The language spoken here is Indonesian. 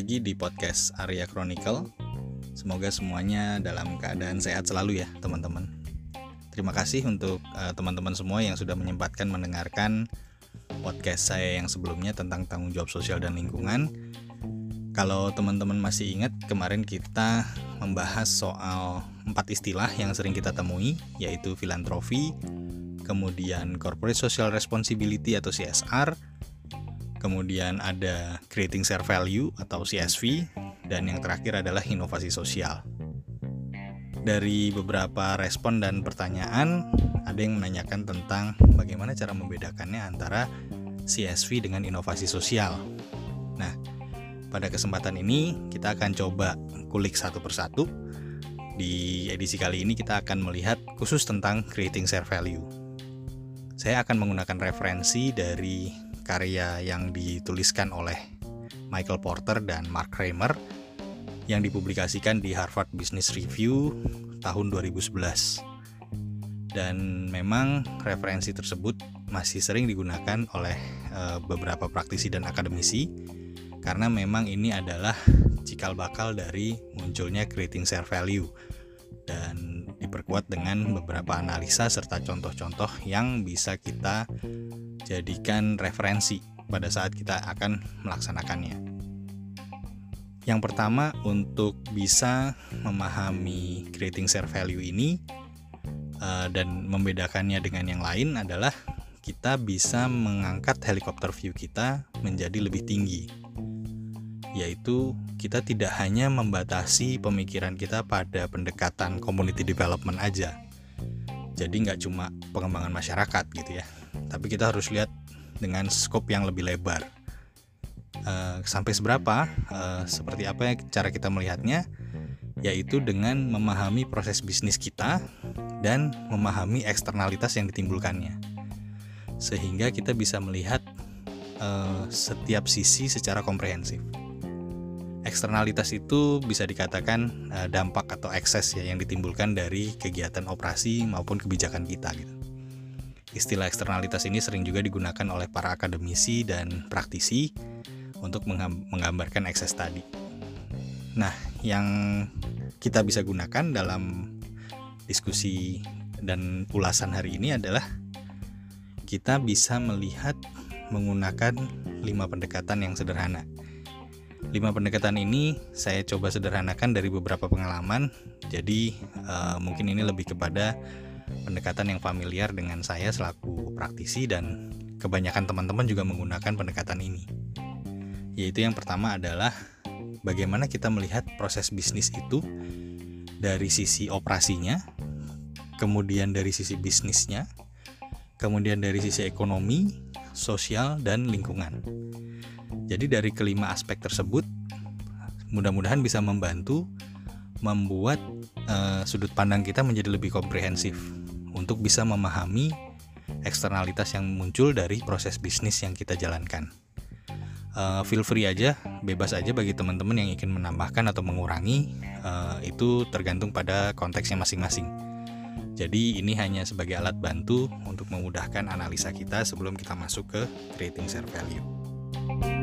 lagi di podcast Arya Chronicle. Semoga semuanya dalam keadaan sehat selalu ya, teman-teman. Terima kasih untuk uh, teman-teman semua yang sudah menyempatkan mendengarkan podcast saya yang sebelumnya tentang tanggung jawab sosial dan lingkungan. Kalau teman-teman masih ingat, kemarin kita membahas soal empat istilah yang sering kita temui, yaitu filantropi, kemudian corporate social responsibility atau CSR, kemudian ada creating share value atau CSV, dan yang terakhir adalah inovasi sosial. Dari beberapa respon dan pertanyaan, ada yang menanyakan tentang bagaimana cara membedakannya antara CSV dengan inovasi sosial. Nah, pada kesempatan ini kita akan coba kulik satu persatu. Di edisi kali ini kita akan melihat khusus tentang creating share value. Saya akan menggunakan referensi dari karya yang dituliskan oleh Michael Porter dan Mark Kramer yang dipublikasikan di Harvard Business Review tahun 2011. Dan memang referensi tersebut masih sering digunakan oleh e, beberapa praktisi dan akademisi karena memang ini adalah cikal bakal dari munculnya creating share value dan diperkuat dengan beberapa analisa serta contoh-contoh yang bisa kita jadikan referensi pada saat kita akan melaksanakannya. Yang pertama, untuk bisa memahami creating share value ini uh, dan membedakannya dengan yang lain adalah kita bisa mengangkat helikopter view kita menjadi lebih tinggi. Yaitu kita tidak hanya membatasi pemikiran kita pada pendekatan community development aja. Jadi nggak cuma pengembangan masyarakat gitu ya, tapi kita harus lihat dengan skop yang lebih lebar. Uh, sampai seberapa? Uh, seperti apa cara kita melihatnya? Yaitu dengan memahami proses bisnis kita dan memahami eksternalitas yang ditimbulkannya, sehingga kita bisa melihat uh, setiap sisi secara komprehensif. Eksternalitas itu bisa dikatakan uh, dampak atau ekses ya yang ditimbulkan dari kegiatan operasi maupun kebijakan kita gitu. Istilah eksternalitas ini sering juga digunakan oleh para akademisi dan praktisi untuk menggambarkan ekses tadi. Nah, yang kita bisa gunakan dalam diskusi dan ulasan hari ini adalah kita bisa melihat menggunakan lima pendekatan yang sederhana. Lima pendekatan ini saya coba sederhanakan dari beberapa pengalaman, jadi uh, mungkin ini lebih kepada pendekatan yang familiar dengan saya selaku praktisi dan kebanyakan teman-teman juga menggunakan pendekatan ini. Yaitu yang pertama adalah bagaimana kita melihat proses bisnis itu dari sisi operasinya, kemudian dari sisi bisnisnya, kemudian dari sisi ekonomi, sosial, dan lingkungan. Jadi dari kelima aspek tersebut, mudah-mudahan bisa membantu membuat uh, sudut pandang kita menjadi lebih komprehensif untuk bisa memahami eksternalitas yang muncul dari proses bisnis yang kita jalankan. Uh, feel free aja, bebas aja bagi teman-teman yang ingin menambahkan atau mengurangi, uh, itu tergantung pada konteksnya masing-masing. Jadi ini hanya sebagai alat bantu untuk memudahkan analisa kita sebelum kita masuk ke creating share value.